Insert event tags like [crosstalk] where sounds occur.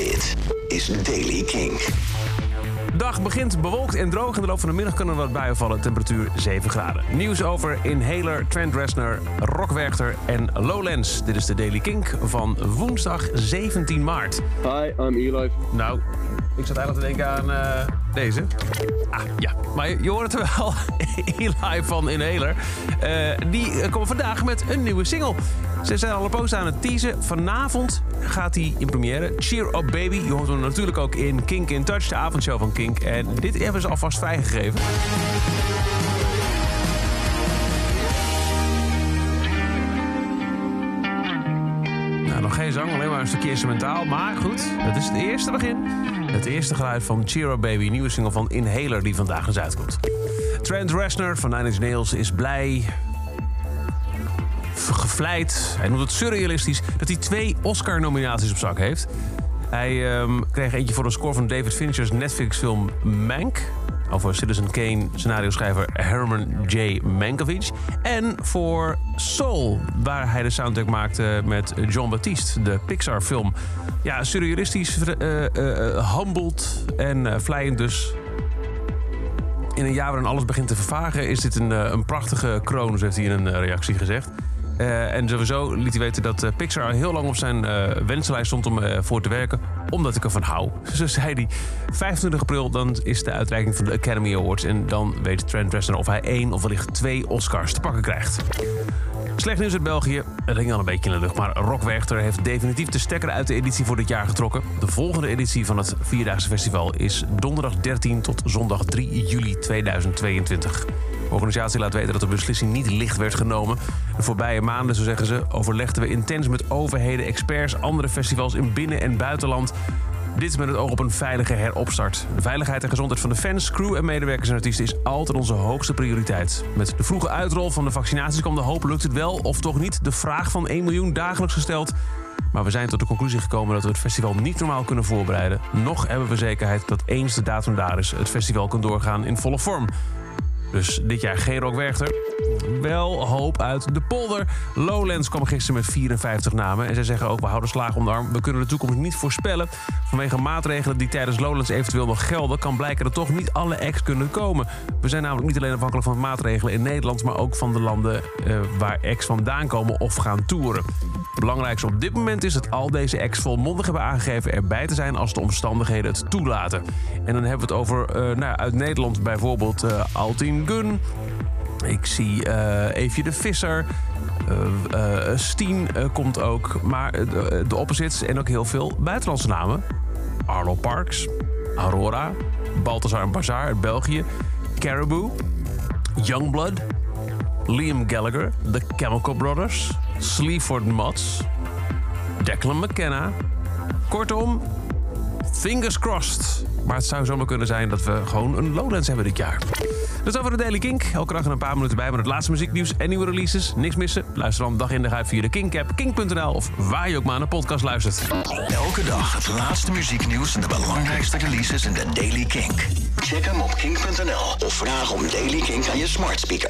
Dit is Daily King. Dag begint bewolkt en droog. In de loop van de middag kunnen er wat buien vallen. Temperatuur 7 graden. Nieuws over Inhaler, Trent Reznor, Rockwerchter en Lowlands. Dit is de Daily Kink van woensdag 17 maart. Hi, I'm Eli. Nou, ik zat eigenlijk te denken aan eh, deze. Ah, ja. Maar je, je hoort het wel. [laughs] Eli van Inhaler. Eh, die eh, komen vandaag met een nieuwe single. Ze zijn al een post aan het teasen. Vanavond gaat hij in première. Cheer Up Baby. Je hoort hem natuurlijk ook in Kink in Touch, de avondshow van Kink. En dit hebben ze alvast vrijgegeven. Nou, nog geen zang, alleen maar een stukje instrumentaal. Maar goed, het is het eerste begin. Het eerste geluid van Cheer Up Baby, nieuwe single van Inhaler die vandaag eens uitkomt. Trent Reznor van Nine Inch Nails is blij, gevleid, hij noemt het surrealistisch... dat hij twee Oscar-nominaties op zak heeft. Hij ehm, kreeg eentje voor de score van David Fincher's Netflix-film Mank... over Citizen Kane scenario-schrijver Herman J. Mankiewicz. En voor Soul, waar hij de soundtrack maakte met John Baptiste, de Pixar-film. Ja, surrealistisch, humbled en uh, vlijend dus. In een jaar waarin alles begint te vervagen... is dit een, een prachtige kroon, heeft hij in een reactie gezegd. Uh, en sowieso liet hij weten dat uh, Pixar heel lang op zijn uh, wensenlijst stond om voor te werken, omdat ik ervan hou. [laughs] Zo zei hij. 25 april dan is de uitreiking van de Academy Awards en dan weet Trent Reznor of hij één of wellicht twee Oscars te pakken krijgt. Slecht nieuws uit België. Het ging al een beetje in de lucht, maar Rockwerchter heeft definitief de stekker uit de editie voor dit jaar getrokken. De volgende editie van het Vierdaagse Festival is donderdag 13 tot zondag 3 juli 2022. De organisatie laat weten dat de beslissing niet licht werd genomen. De voorbije maanden, zo zeggen ze, overlegden we intens met overheden, experts, andere festivals in binnen- en buitenland. Dit met het oog op een veilige heropstart. De veiligheid en gezondheid van de fans, crew en medewerkers en artiesten is altijd onze hoogste prioriteit. Met de vroege uitrol van de vaccinaties kwam de hoop, lukt het wel of toch niet? De vraag van 1 miljoen dagelijks gesteld. Maar we zijn tot de conclusie gekomen dat we het festival niet normaal kunnen voorbereiden. Nog hebben we zekerheid dat eens de datum daar is, het festival kan doorgaan in volle vorm. Dus dit jaar geen Rockwerchter. Wel hoop uit de polder. Lowlands kwam gisteren met 54 namen. En zij zeggen ook, we houden slagen om de arm. We kunnen de toekomst niet voorspellen. Vanwege maatregelen die tijdens Lowlands eventueel nog gelden... kan blijken dat toch niet alle acts kunnen komen. We zijn namelijk niet alleen afhankelijk van maatregelen in Nederland... maar ook van de landen uh, waar acts vandaan komen of gaan toeren. Het belangrijkste op dit moment is dat al deze acts volmondig hebben aangegeven... erbij te zijn als de omstandigheden het toelaten. En dan hebben we het over uh, nou, uit Nederland bijvoorbeeld uh, Altin Gun... Ik zie uh, Eefje de Visser. Uh, Steen komt ook. Maar de, opposites en ook heel veel buitenlandse namen. Arlo Parks, Aurora, Balthazar Bazaar uit België. Caribou, Youngblood, Liam Gallagher, The Chemical Brothers, Sleaford Mods, Declan McKenna. Kortom, fingers crossed. Maar het zou zomaar kunnen zijn dat we gewoon een Lowlands hebben dit jaar. Dat is over de Daily Kink. Elke dag een paar minuten bij met het laatste muzieknieuws en nieuwe releases. Niks missen? Luister dan dag in dag uit via de Kink-app, kink.nl of waar je ook maar een podcast luistert. Elke dag het laatste muzieknieuws en de belangrijkste releases in de Daily Kink. Check hem op kink.nl of vraag om Daily Kink aan je smart speaker.